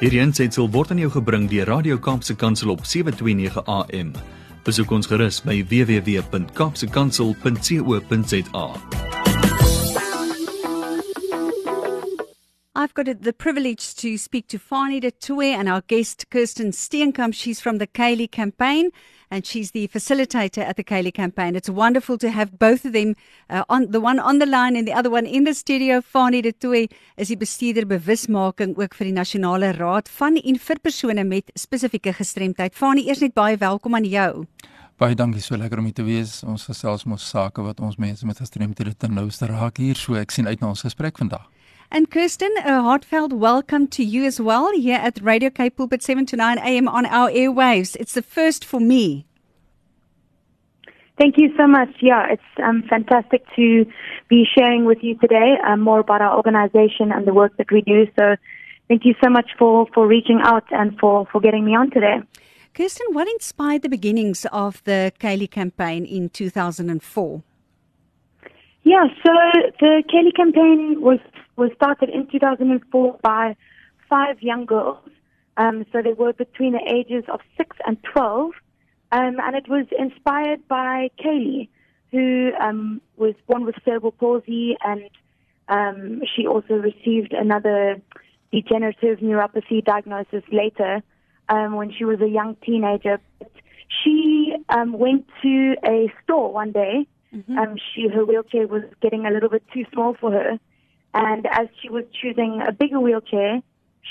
Hierdie aanseit sal word aan jou gebring deur Radio Kaapse Kansel op 729 AM. Besoek ons gerus by www.kapsekansel.co.za. I've got the privilege to speak to Fani de Toe and our guest Kirsten Steenkamp. She's from the Kaylee campaign and she's the facilitator at the Kaylee campaign. It's wonderful to have both of them uh, on the one on the line and the other one in the studio. Fani de Toe is die bestuurder bewusmaking ook vir die nasionale raad van en vir persone met spesifieke gestremdheid. Fani, eers net baie welkom aan jou. Baie dankie so lekker om hier te wees. Ons gesels mos sake wat ons mense met gestremdhede ten nouste raak hier. So ek sien uit na ons gesprek vandag. And Kirsten, a heartfelt welcome to you as well here at Radio Cape Pulpit 7 to 9 a.m. on our airwaves. It's the first for me. Thank you so much. Yeah, it's um, fantastic to be sharing with you today um, more about our organization and the work that we do. So thank you so much for, for reaching out and for, for getting me on today. Kirsten, what inspired the beginnings of the Chaeli campaign in 2004? Yeah, so the Chaeli campaign was was started in 2004 by five young girls. Um, so they were between the ages of six and 12, um, and it was inspired by Chaeli, who um, was born with cerebral palsy, and um, she also received another degenerative neuropathy diagnosis later um, when she was a young teenager. But she um, went to a store one day Mm-hmm. Um, she her wheelchair was getting a little bit too small for her, and as she was choosing a bigger wheelchair,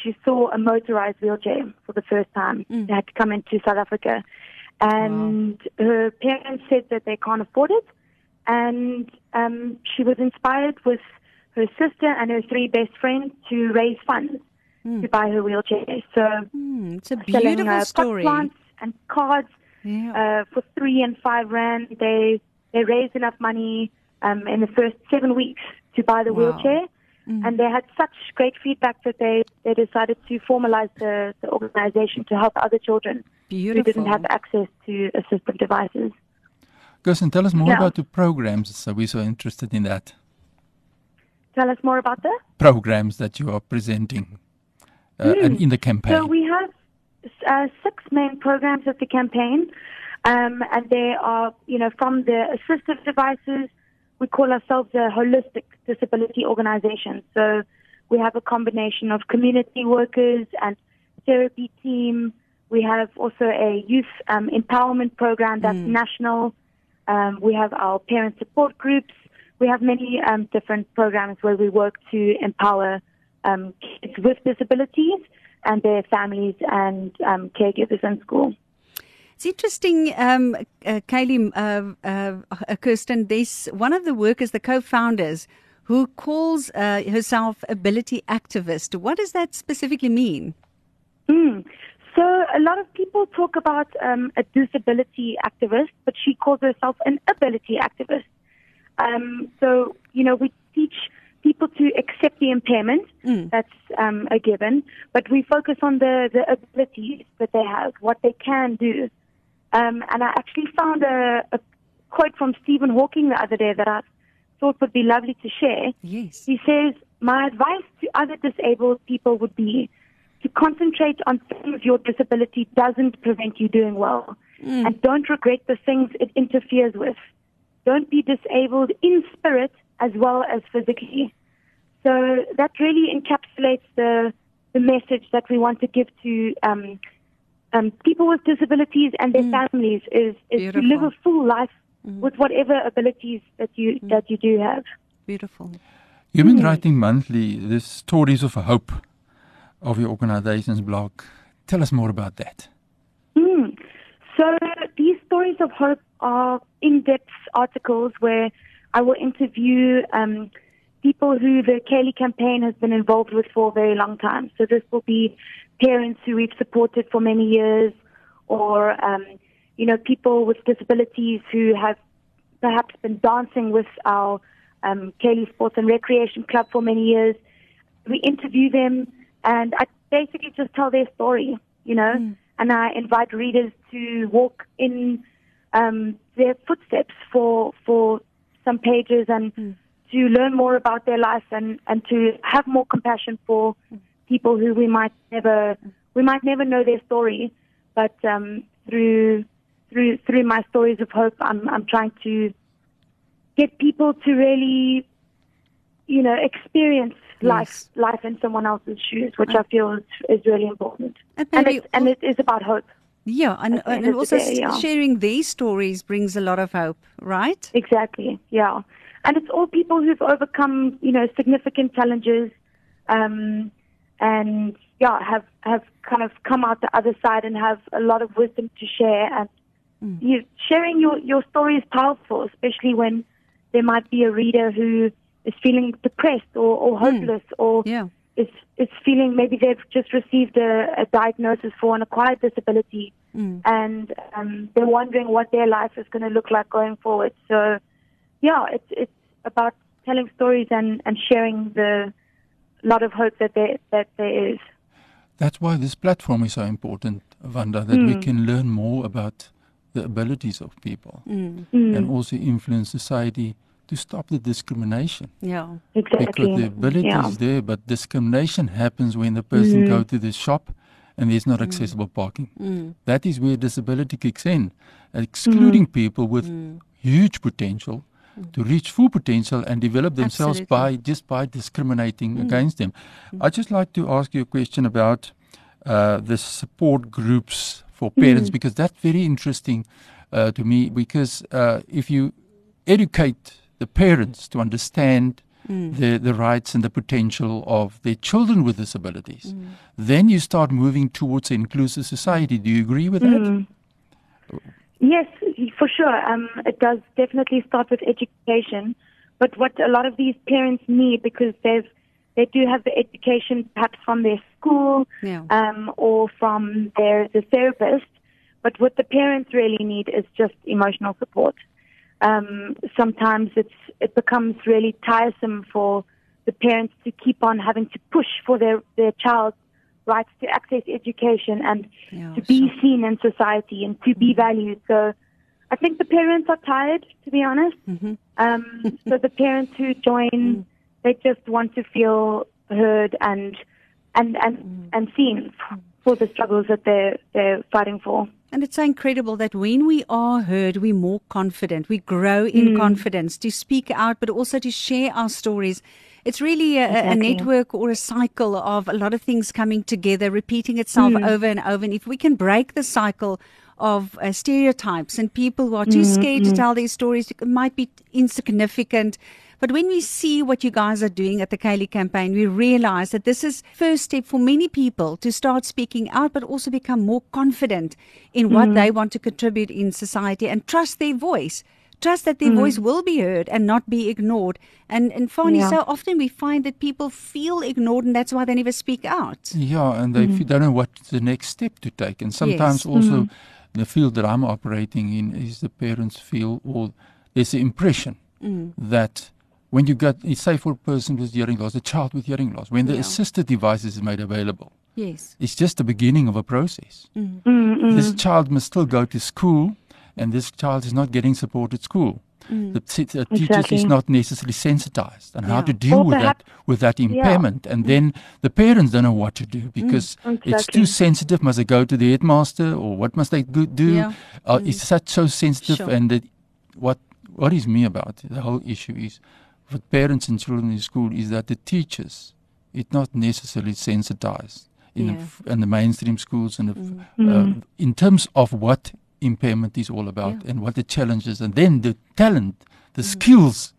she saw a motorized wheelchair for the first time. Mm. They had to come into South Africa, and wow. her parents said that they can't afford it, and um, she was inspired with her sister and her three best friends to raise funds mm. to buy her wheelchair. So mm, it's a beautiful selling, uh, story. plants and cards yeah. uh, for three and five rand. They they raised enough money um, in the first seven weeks to buy the wow. wheelchair. Mm-hmm. And they had such great feedback that they, they decided to formalize the, the organization to help other children Beautiful. who didn't have access to assistive devices. Kirsten, tell us more yeah. about the programs. So we're so interested in that. Tell us more about the programs that you are presenting uh, mm. and in the campaign. So we have uh, six main programs of the campaign. Um, and they are, you know, from the assistive devices, we call ourselves a holistic disability organization. So we have a combination of community workers and therapy team. We have also a youth um, empowerment program that's mm. national. Um, we have our parent support groups. We have many um, different programs where we work to empower um, kids with disabilities and their families and um, caregivers in school. It's interesting, um, uh, Chaeli, uh, uh, Kirsten, this one of the workers, the co-founders, who calls uh, herself ability activist. What does that specifically mean? Mm. So a lot of people talk about um, a disability activist, but she calls herself an ability activist. Um, so you know, we teach people to accept the impairment. Mm. That's um, a given, but we focus on the the abilities that they have, what they can do. Um, and I actually found a, a quote from Stephen Hawking the other day that I thought would be lovely to share. Yes. He says, My advice to other disabled people would be to concentrate on things your disability doesn't prevent you doing well. Mm. And don't regret the things it interferes with. Don't be disabled in spirit as well as physically. So that really encapsulates the, the message that we want to give to um, um, people with disabilities and their mm. families is, is to live a full life mm. with whatever abilities that you mm. that you do have. Beautiful. You've been mm. writing monthly the stories of hope of your organization's blog. Tell us more about that. Mm. So these stories of hope are in-depth articles where I will interview um, people who the Chaeli campaign has been involved with for a very long time. So this will be parents who we've supported for many years, or um, you know people with disabilities who have perhaps been dancing with our um, Chaeli Sports and Recreation Club for many years. We interview them, and I basically just tell their story, you know, mm. and I invite readers to walk in um, their footsteps for for some pages and. Mm to learn more about their life and, and to have more compassion for people who we might never we might never know their story, but um, through through through my stories of hope, I'm I'm trying to get people to really, you know, experience life life in someone else's shoes, which I feel is, is really important. And And it's, and it is about hope. Yeah, and, At the end and also day, yeah. sharing these stories brings a lot of hope, right? Exactly. Yeah. And it's all people who've overcome, you know, significant challenges, um, and yeah, have have kind of come out the other side and have a lot of wisdom to share. And you sharing your your story is powerful, especially when there might be a reader who is feeling depressed or, or hopeless or Yeah. is is feeling maybe they've just received a, a diagnosis for an acquired disability and um, they're wondering what their life is going to look like going forward. So, yeah, it's it's about telling stories and, and sharing the lot of hope that there that there is. That's why this platform is so important, Vanda, that we hmm. can learn more about the abilities of people hmm. Hmm. and also influence society to stop the discrimination. Yeah. Exactly. Because the ability yeah. is there, but discrimination happens when the person go to the shop and there's not accessible parking. That is where disability kicks in, excluding people with huge potential to reach full potential and develop themselves Absolutely. by just by discriminating against them. I'd just like to ask you a question about uh, the support groups for parents because that's very interesting uh, to me because uh, if you educate the parents to understand the, the rights and the potential of their children with disabilities, then you start moving towards an inclusive society. Do you agree with that? Yes, for sure. Um, it does definitely start with education. But what a lot of these parents need, because they've they do have the education perhaps from their school Yeah. um, or from their the therapist, but what the parents really need is just emotional support. Um, sometimes it's it becomes really tiresome for the parents to keep on having to push for their their child's rights to access education and Yeah, to be seen in society and to be mm-hmm. valued. So I think the parents are tired, to be honest. Mm-hmm. Um, so the parents who join, mm. they just want to feel heard and and and mm. and seen mm. for the struggles that they're they're fighting for. And it's so incredible that when we are heard, we're more confident. We grow in hmm. confidence to speak out, but also to share our stories. It's really a, a- a network or a cycle of a lot of things coming together, repeating itself hmm. over and over. And if we can break the cycle of uh, stereotypes and people who are too hmm, scared to tell their stories, it might be insignificant. But when we see what you guys are doing at the Chaeli campaign, we realize that this is first step for many people to start speaking out, but also become more confident in what mm-hmm. they want to contribute in society and trust their voice. Trust that their mm. voice will be heard and not be ignored. And and Fani, Yeah. so often we find that people feel ignored and that's why they never speak out. Yeah, and they mm. f don't know what the next step to take. And sometimes Yes. also mm. the field that I'm operating in is the parents feel or there's the impression that when you get, say for a person with hearing loss, a child with hearing loss, when the Yeah. assisted devices is made available, Yes. it's just the beginning of a process. Mm. Mm-hmm. This child must still go to school, and this child is not getting support at school. Mm. The, t- the teachers Exactly. is not necessarily sensitized on how to deal Or with perhaps- that with that impairment, and mm. then the parents don't know what to do because it's Exactly. too sensitive. Must they go to the headmaster, or what must they go, do? Yeah. Uh, It's such so sensitive, Sure. and that what what is me about the whole issue is with parents and children in school is that the teachers it's not necessarily sensitized in, the Yeah. f in the mainstream schools and the, f uh, in terms of what impairment is all about Yeah. and what the challenges and then the talent the skills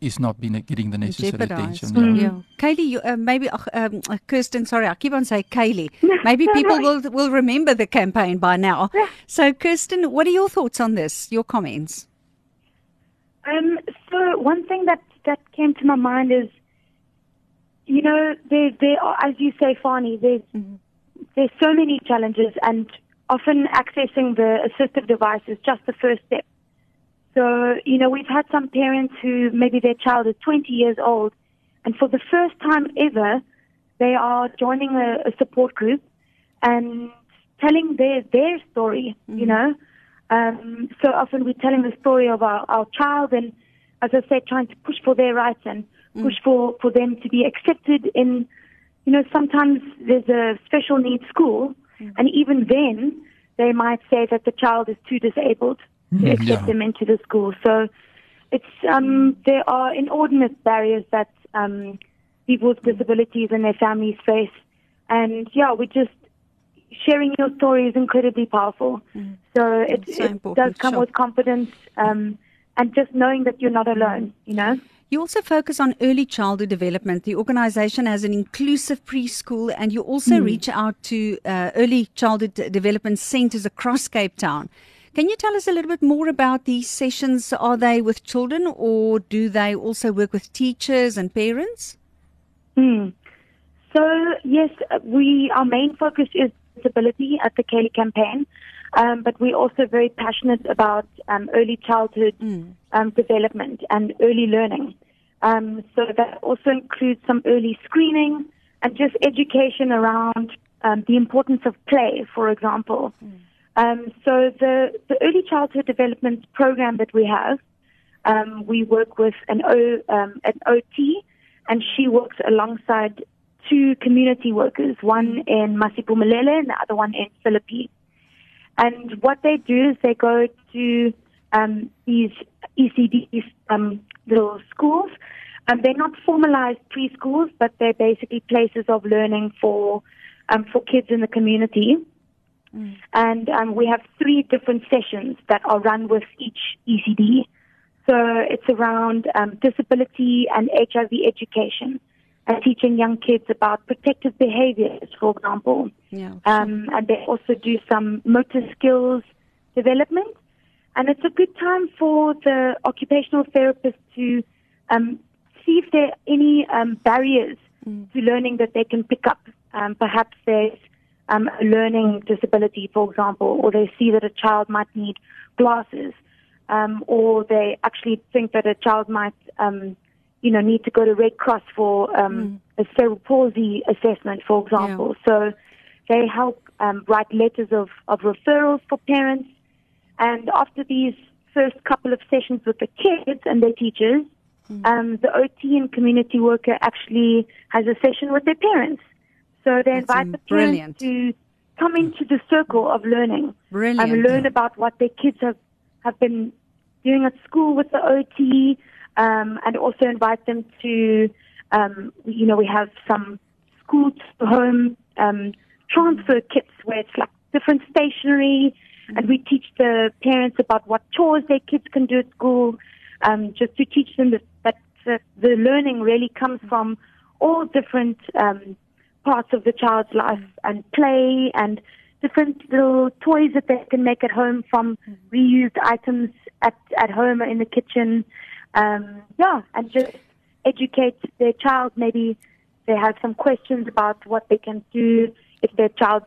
is not being getting the necessary Jeopardized. attention yeah. Yeah. Chaeli, you, uh, maybe uh, um, uh, Kirsten, sorry, I keep on saying Chaeli. Maybe people will will remember the campaign by now. So, Kirsten, what are your thoughts on this? Your comments? Um, so one thing that that came to my mind is, you know, there there are, as you say, Fani, there's there's so many challenges, and often accessing the assistive device is just the first step. So you know, we've had some parents who maybe their child is 20 years old, and for the first time ever, they are joining a, a support group and telling their their story. You know. Um, so often we're telling the story of our, our child and, as I said, trying to push for their rights and push for, for them to be accepted in you know, sometimes there's a special needs school, and even then, they might say that the child is too disabled to accept yeah. them into the school. So it's um, there are inordinate barriers that um, people with disabilities and their families face, and yeah, we just sharing your story is incredibly powerful. So it, So it does come sure. with confidence, um, and just knowing that you're not alone. You know. You also focus on early childhood development. The organization has an inclusive preschool, and you also reach out to uh, early childhood development centers across Cape Town. Can you tell us a little bit more about these sessions? Are they with children, or do they also work with teachers and parents? Hmm. So yes, uh, we our main focus is disability at the Chaeli campaign, um, but we're also very passionate about um, early childhood um, development and early learning. Um, so that also includes some early screening and just education around um, the importance of play, for example. Um, so the the early childhood development program that we have, um, we work with an O um, an OT, and she works alongside two community workers, one in Masiphumelele and the other one in Philippines. And what they do is they go to um, these ECD um, little schools. Um, they're not formalized preschools, but they're basically places of learning for um, for kids in the community. And um, we have three different sessions that are run with each ECD. So it's around um, disability and HIV education and teaching young kids about protective behaviors, for example. Yeah. Um, and they also do some motor skills development. And it's a good time for the occupational therapist to um, see if there are any um, barriers to learning that they can pick up. Um, perhaps there's um, a learning disability, for example, or they see that a child might need glasses, um, or they actually think that a child might, um, you know, need to go to Red Cross for um, a cerebral palsy assessment, for example. So they help um, write letters of, of referrals for parents. And after these first couple of sessions with the kids and their teachers, um, the OT and community worker actually has a session with their parents. So they That's, invite the brilliant. parents to come into the circle of learning Brilliant. and learn about what their kids have, have been doing at school with the OT, um, and also invite them to, um, you know, we have some school to home um, transfer kits where it's like different stationery, and we teach the parents about what chores their kids can do at school, um, just to teach them that, that, that the learning really comes from all different um, parts of the child's life and play and different little toys that they can make at home from reused items at, at home or in the kitchen. Um, yeah, and just educate their child. Maybe they have some questions about what they can do if their child's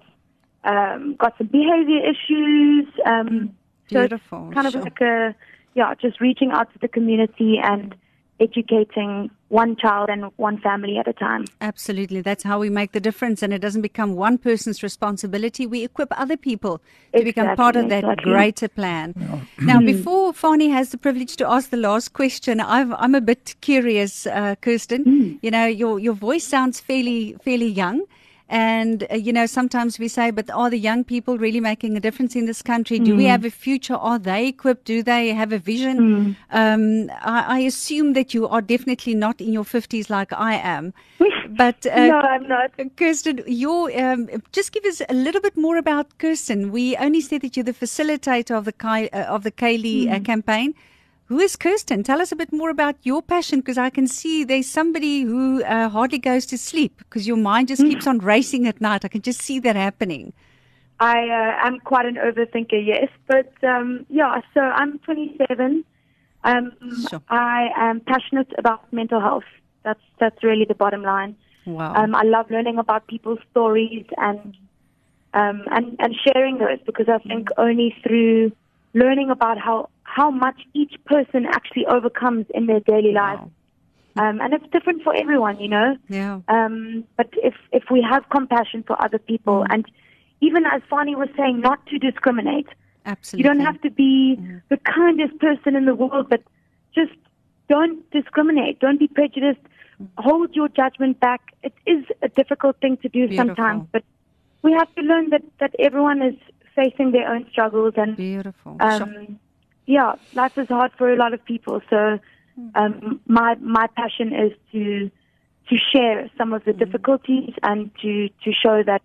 um, got some behavior issues. Um, so kind of sure. like a, yeah, just reaching out to the community and educating one child and one family at a time. Absolutely. That's how we make the difference. And it doesn't become one person's responsibility. We equip other people to become part of that exactly. greater plan. Now, before Fani has the privilege to ask the last question, I've, I'm a bit curious, uh, Kirsten. You know, your, your voice sounds fairly, fairly young. And, uh, you know, sometimes we say, but are the young people really making a difference in this country? Do we have a future? Are they equipped? Do they have a vision? Um, I, I assume that you are definitely not in your 50s like I am. But uh, no, I'm not. Kirsten, your um, just give us a little bit more about Kirsten. We only said that you're the facilitator of the Kai, uh, of the Chaeli uh, campaign. Who is Kirsten? Tell us a bit more about your passion because I can see there's somebody who uh, hardly goes to sleep because your mind just keeps on racing at night. I can just see that happening. I uh, am quite an overthinker, yes, but um, yeah. So I'm 27. Um, Sure. I am passionate about mental health. That's that's really the bottom line. Wow. Um, I love learning about people's stories and um, and and sharing those because I think only through learning about how how much each person actually overcomes in their daily life, um, and it's different for everyone, you know. yeah. Um, but if if we have compassion for other people, and even as Fani was saying, not to discriminate. Absolutely. You don't have to be the kindest person in the world, but just don't discriminate. Don't be prejudiced. Hold your judgment back. It is a difficult thing to do Beautiful. sometimes, but we have to learn that, that everyone is facing their own struggles and Beautiful. Um, yeah, life is hard for a lot of people. So um, my my passion is to to share some of the difficulties and to to show that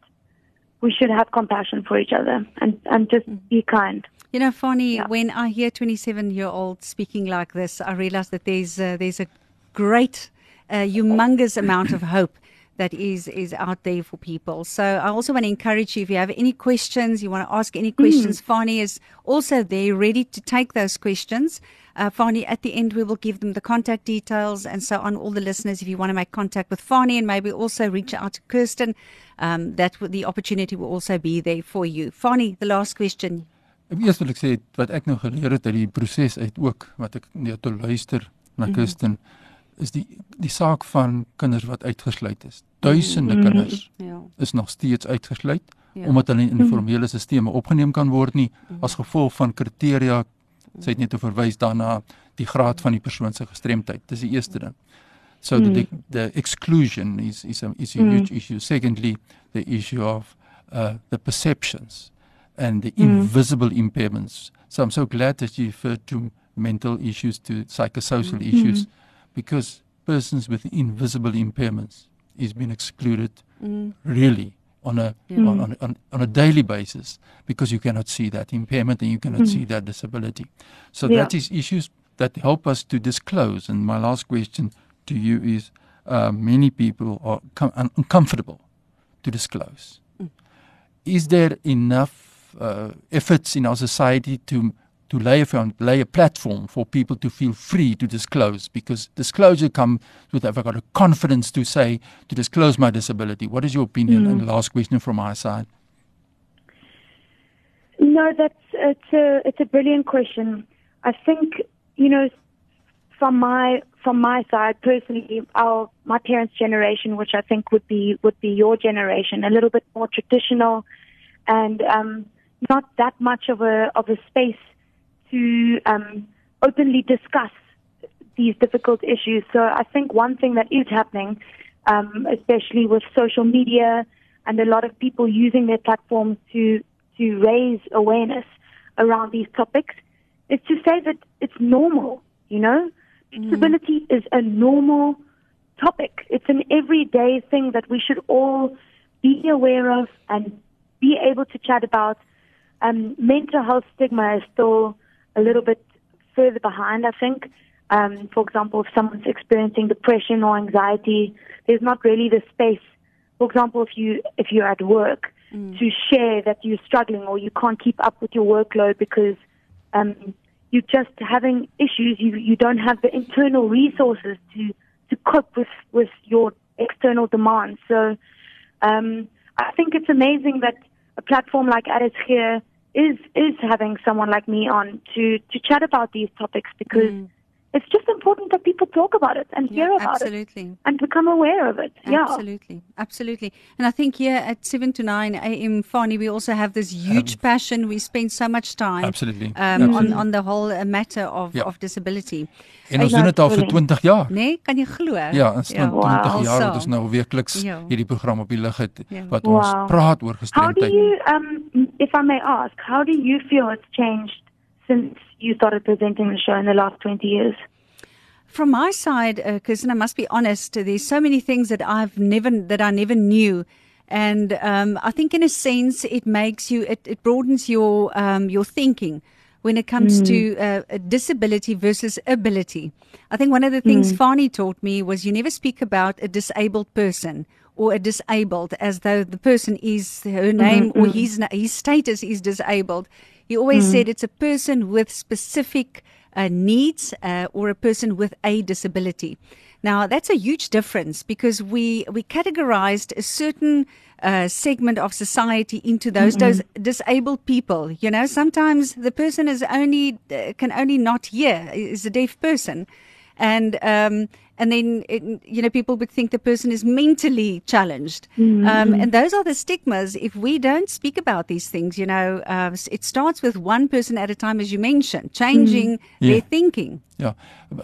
we should have compassion for each other and and just be kind. You know, Fani, Yeah. when I hear 27 year old speaking like this, I realize that there's uh, there's a great, uh, humongous amount of hope that is is out there for people. So I also want to encourage you if you have any questions, you want to ask any questions, Fani is also there, ready to take those questions. Uh, Fani, at the end, we will give them the contact details and so on. All the listeners, if you want to make contact with Fani and maybe also reach out to Kirsten, um, that would, the opportunity will also be there for you. Fani, the last question. Eers wil ek sê wat ek nou geleer het uit die proses uit ook wat ek net te luister na Kirsten is die die saak van kinders wat uitgesluit is. Duisende kinders Ja. is nog steeds uitgesluit Ja. omdat hulle in informele stelsels opgeneem kan word nie as gevolg van kriteria sy het net te verwys daarna die graad van die persoon se gestremdheid. Dis die eerste ding. So mm. the the exclusion is is a is a Mm. huge issue. Secondly, the issue of uh, the perceptions and the invisible impairments. So I'm so glad that you referred to mental issues, to psychosocial issues, because persons with invisible impairments is being excluded really on a on, on, on, on a daily basis because you cannot see that impairment and you cannot see that disability. So Yeah. that is issues that help us to disclose. And my last question to you is: uh, Many people are com- un- uncomfortable to disclose. Is there enough uh, efforts in our society to to lay a found, lay a platform for people to feel free to disclose? Because disclosure comes with have I got a confidence to say to disclose my disability. What is your opinion? And the last question from my side. No, that's it's a it's a brilliant question. I think you know from my from my side personally, our my parents' generation, which I think would be would be your generation, a little bit more traditional, and um, not that much of a of a space to um, openly discuss these difficult issues. So I think one thing that is happening, um, especially with social media and a lot of people using their platforms to to raise awareness around these topics, is to say that it's normal. You know, disability is a normal topic. It's an everyday thing that we should all be aware of and be able to chat about. Um, mental health stigma is still a little bit further behind, I think. Um, for example, if someone's experiencing depression or anxiety, there's not really the space. For example, if you if you're at work, to share that you're struggling or you can't keep up with your workload because um, you're just having issues. You you don't have the internal resources to to cope with with your external demands. So um, I think it's amazing that a platform like Addis here is is having someone like me on to to chat about these topics because it's just important that people talk about it and hear about it absolutely. and become aware of it. Yeah. Absolutely, absolutely. And I think here at 7 to 9 a.m. Fani, we also have this huge passion. We spend so much time Absolutely. um, Absolutely. on, on the whole uh, matter of, Ja. of disability. En ons doen dit al vir absoluut. 20 jaar. Nee, kan jy glo? Ja, ons ja. 20 Wow. jaar wat So. ons nou weekliks Ja. hierdie program op die lig het Ja. wat ons Wow. praat oor How do gestremdheid. you, um, if I may ask, how do you feel it's changed since you started presenting the show in the last 20 years? From my side, uh, Kirsten, I must be honest. There's so many things that I've never that I never knew, and um, I think in a sense it makes you it, it broadens your um, your thinking when it comes to uh, disability versus ability. I think one of the things Fani taught me was you never speak about a disabled person or a disabled as though the person is her name or his his status is disabled. He always said it's a person with specific uh, needs uh, or a person with a disability. Now that's a huge difference because we we categorized a certain uh, segment of society into those those disabled people. You know, sometimes the person is only uh, can only not hear is a deaf person, and um, and then it, you know people would think the person is mentally challenged. Mm-hmm. Um, and those are the stigmas. If we don't speak about these things, you know, uh, it starts with one person at a time, as you mentioned, changing Yeah. their thinking. Yeah.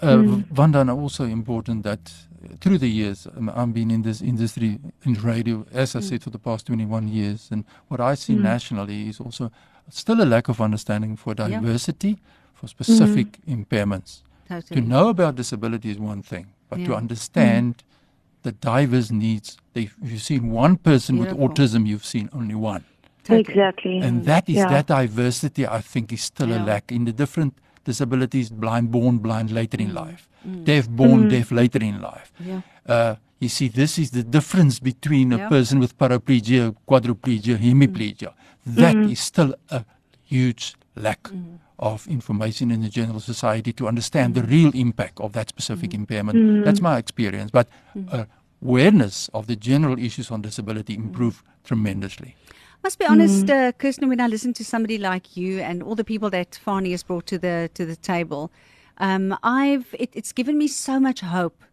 Uh, Vanda, and also important that uh, through the years, um, I've been in this industry in radio, as I said, for the past 21 years. And what I see nationally is also still a lack of understanding for Yeah. diversity, for specific impairments. Totally. To know about disability is one thing, but to Yeah. understand mm. the diverse needs, if you've seen one person Beautiful. with autism, you've seen only one. Totally. Exactly. And that is Yeah. that diversity I think is still Yeah. a lack in the different disabilities, blind born, blind later in mm. life, Mm. deaf born, mm. deaf later in life. Yeah. Uh, you see, this is the difference between a Yeah. person with paraplegia, quadriplegia, hemiplegia. That is still a huge lack Mm. of information in the general society to understand the real impact of that specific impairment. That's my experience. But uh, awareness of the general issues on disability improve tremendously. Must be honest, uh, Kirsten, when I listen to somebody like you and all the people that Fani has brought to the to the table, um, I've it, it's given me so much hope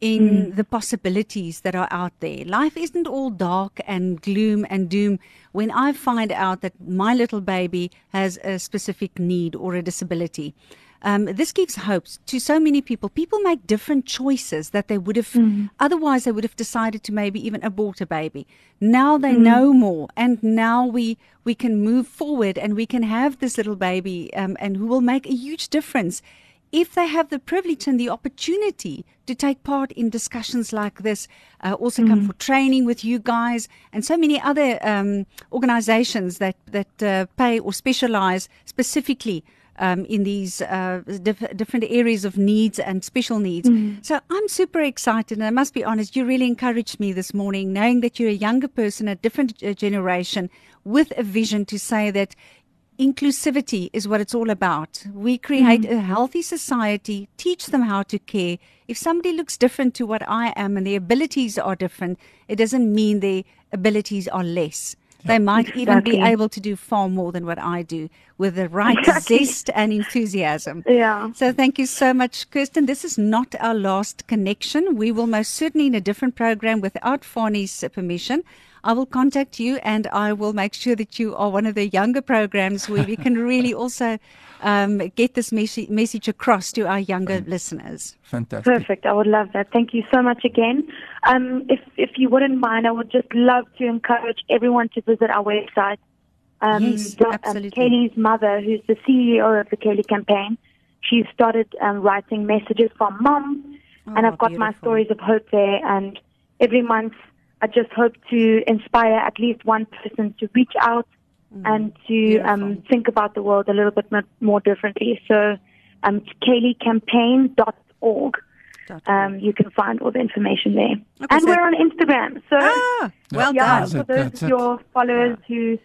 in the possibilities that are out there. Life isn't all dark and gloom and doom. When I find out that my little baby has a specific need or a disability, um, this gives hope to so many people. People make different choices that they would have otherwise they would have decided to maybe even abort a baby. Now they know more, and now we we can move forward and we can have this little baby, um, and who will make a huge difference if they have the privilege and the opportunity to take part in discussions like this, uh, also come for training with you guys and so many other um, organizations that that uh, pay or specialize specifically um, in these uh, diff- different areas of needs and special needs. So I'm super excited, and I must be honest, you really encouraged me this morning, knowing that you're a younger person, a different uh, generation, with a vision to say that inclusivity is what it's all about. We create mm-hmm. a healthy society, teach them how to care. If somebody looks different to what I am and their abilities are different, it doesn't mean their abilities are less. They might even be able to do far more than what I do with the right Exactly. zest and enthusiasm. Yeah. So thank you so much, Kirsten. This is not our last connection. We will most certainly in a different program without Fani's permission. I will contact you and I will make sure that you are one of the younger programs where we can really also um, get this message, message across to our younger listeners. Fantastic. Perfect. I would love that. Thank you so much again. Um, if if you wouldn't mind, I would just love to encourage everyone to visit our website. Um, Yes, the- um, absolutely. Chaeli's mother, who's the CEO of the Chaeli campaign, she started um, writing messages from mom, and Oh, I've got my stories of hope there. And every month, I just hope to inspire at least one person to reach out and to um, Mm. Think about the world a little bit more differently. So, um, chaelicampaign.org. Dot Um, you can find all the information there. Okay, and so- we're on Instagram. So, Ah, well yeah, done. for those that's of it. your followers who,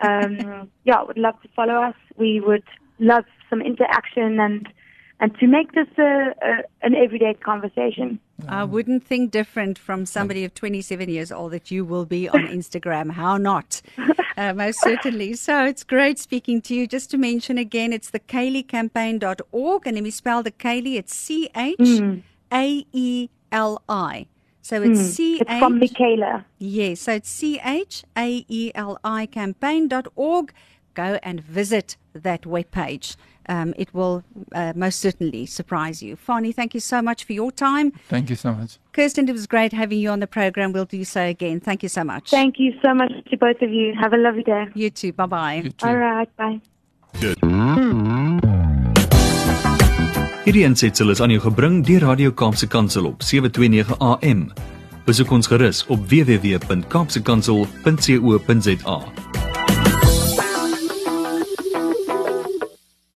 um, yeah, would love to follow us, we would love some interaction and and to make this a, a, an everyday conversation. I wouldn't think different from somebody of 27 years old that you will be on Instagram. How not? Uh, most certainly. So it's great speaking to you. Just to mention again, it's the ChaeliCampaign.org. And let me spell the Chaeli. It's C H A E L I. So it's C It's from H. Michaela. Yes, so it's C H A E L I campaign.org. Go and visit that webpage. Um, it will uh, most certainly surprise you. Fani, thank you so much for your time. Thank you so much. Kirsten, it was great having you on the program. We'll do so again. Thank you so much. Thank you so much to both of you. Have a lovely day. you too. Bye bye. All right, bye. Hierdie aansetsel is aan jou gebring deur Radio Kaapse Kansel op 729 AM. Besoek ons gerus op www.kaapsekansel.co.za.